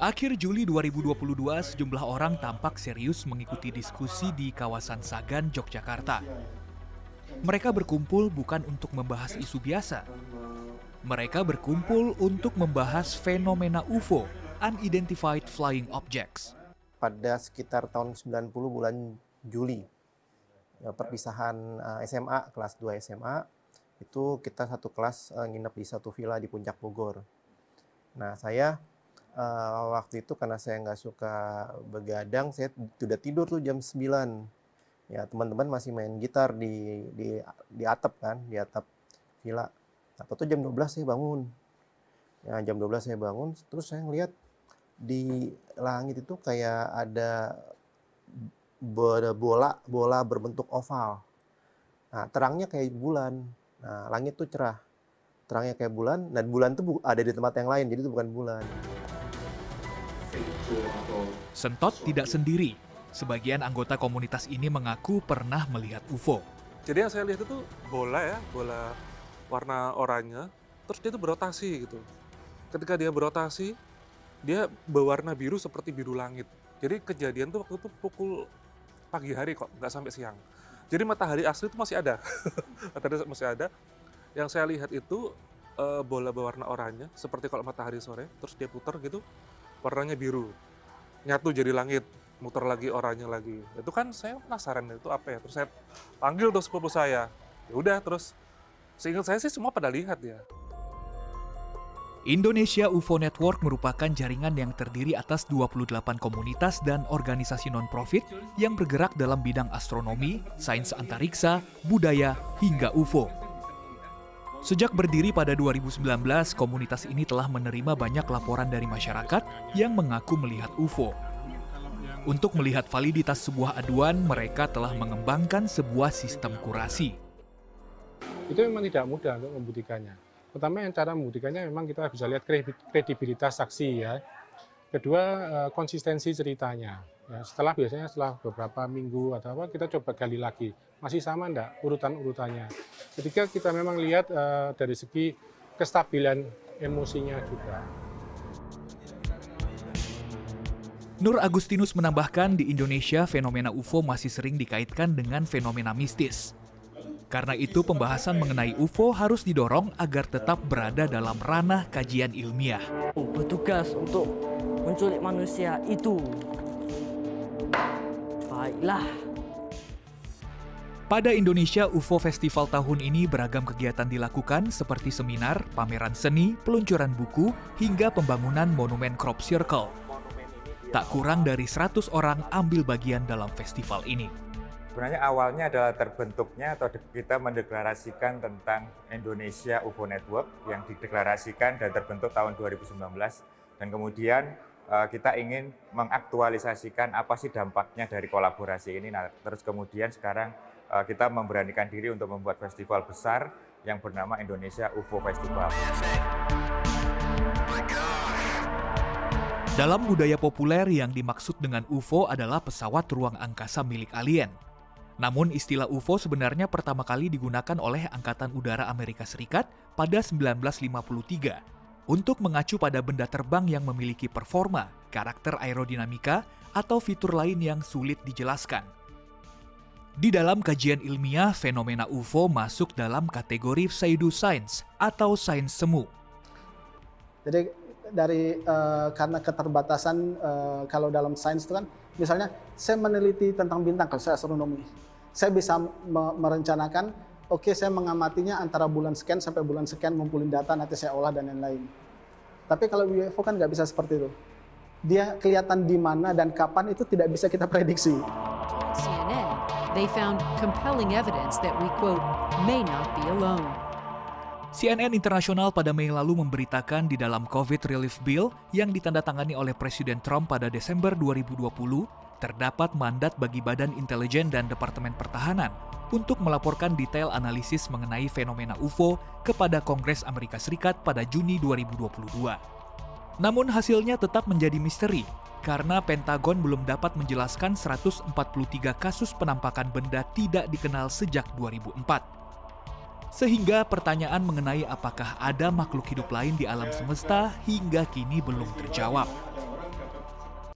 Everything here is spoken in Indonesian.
Akhir Juli 2022, sejumlah orang tampak serius mengikuti diskusi di kawasan Sagan, Yogyakarta. Mereka berkumpul bukan untuk membahas isu biasa. Mereka berkumpul untuk membahas fenomena UFO, Unidentified Flying Objects. Pada sekitar tahun 90 bulan Juli, ya, perpisahan uh, SMA, kelas 2 SMA, itu kita satu kelas uh, nginep di satu villa di Puncak Bogor. Nah, saya uh, waktu itu karena saya nggak suka begadang, saya sudah tidur tuh jam 9. Ya, teman-teman masih main gitar di di di atap kan, di atap villa. Apa tuh jam 12 saya bangun. Ya, jam 12 saya bangun, terus saya ngeliat di langit itu kayak ada bola bola berbentuk oval. Nah, terangnya kayak bulan. Nah, langit tuh cerah. Terangnya kayak bulan dan bulan tuh ada di tempat yang lain, jadi itu bukan bulan. Sentot tidak sendiri. Sebagian anggota komunitas ini mengaku pernah melihat UFO. Jadi yang saya lihat itu bola ya, bola warna oranye, terus dia itu berotasi gitu. Ketika dia berotasi, dia berwarna biru seperti biru langit. Jadi kejadian tuh waktu itu pukul pagi hari kok, nggak sampai siang. Jadi matahari asli itu masih ada, matahari masih ada. Yang saya lihat itu uh, bola berwarna oranye, seperti kalau matahari sore, terus dia putar gitu, warnanya biru, nyatu jadi langit, muter lagi oranye lagi. Itu kan saya penasaran itu apa ya. Terus saya panggil tuh sepupu saya. Ya udah terus seingat saya sih semua pada lihat ya. Indonesia UFO Network merupakan jaringan yang terdiri atas 28 komunitas dan organisasi non-profit yang bergerak dalam bidang astronomi, sains antariksa, budaya, hingga UFO. Sejak berdiri pada 2019, komunitas ini telah menerima banyak laporan dari masyarakat yang mengaku melihat UFO. Untuk melihat validitas sebuah aduan, mereka telah mengembangkan sebuah sistem kurasi. Itu memang tidak mudah untuk membuktikannya Pertama yang cara membuktikannya memang kita bisa lihat kredibilitas saksi ya. Kedua eh, konsistensi ceritanya. Ya, setelah biasanya setelah beberapa minggu atau apa kita coba gali lagi masih sama enggak urutan-urutannya. Ketika kita memang lihat uh, dari segi kestabilan emosinya juga. Nur Agustinus menambahkan di Indonesia fenomena UFO masih sering dikaitkan dengan fenomena mistis. Karena itu pembahasan mengenai UFO harus didorong agar tetap berada dalam ranah kajian ilmiah. Bertugas untuk menculik manusia itu. Baiklah. Pada Indonesia UFO Festival tahun ini beragam kegiatan dilakukan seperti seminar, pameran seni, peluncuran buku, hingga pembangunan monumen crop circle. Tak kurang dari 100 orang ambil bagian dalam festival ini. Sebenarnya awalnya adalah terbentuknya atau kita mendeklarasikan tentang Indonesia UFO Network yang dideklarasikan dan terbentuk tahun 2019 dan kemudian kita ingin mengaktualisasikan apa sih dampaknya dari kolaborasi ini. Nah, terus kemudian sekarang eh, kita memberanikan diri untuk membuat festival besar yang bernama Indonesia UFO Festival. Dalam budaya populer yang dimaksud dengan UFO adalah pesawat ruang angkasa milik alien. Namun istilah UFO sebenarnya pertama kali digunakan oleh Angkatan Udara Amerika Serikat pada 1953 untuk mengacu pada benda terbang yang memiliki performa, karakter aerodinamika, atau fitur lain yang sulit dijelaskan. Di dalam kajian ilmiah, fenomena UFO masuk dalam kategori pseudoscience atau sains semu. Jadi dari uh, karena keterbatasan uh, kalau dalam sains itu kan misalnya saya meneliti tentang bintang kalau saya astronomi saya bisa merencanakan, oke okay, saya mengamatinya antara bulan sekian sampai bulan sekian, ngumpulin data, nanti saya olah dan lain-lain. Tapi kalau UFO kan nggak bisa seperti itu. Dia kelihatan di mana dan kapan itu tidak bisa kita prediksi. CNN, they found compelling evidence that we quote may not be alone. CNN Internasional pada Mei lalu memberitakan di dalam COVID Relief Bill yang ditandatangani oleh Presiden Trump pada Desember 2020 terdapat mandat bagi Badan Intelijen dan Departemen Pertahanan untuk melaporkan detail analisis mengenai fenomena UFO kepada Kongres Amerika Serikat pada Juni 2022. Namun hasilnya tetap menjadi misteri karena Pentagon belum dapat menjelaskan 143 kasus penampakan benda tidak dikenal sejak 2004. Sehingga pertanyaan mengenai apakah ada makhluk hidup lain di alam semesta hingga kini belum terjawab.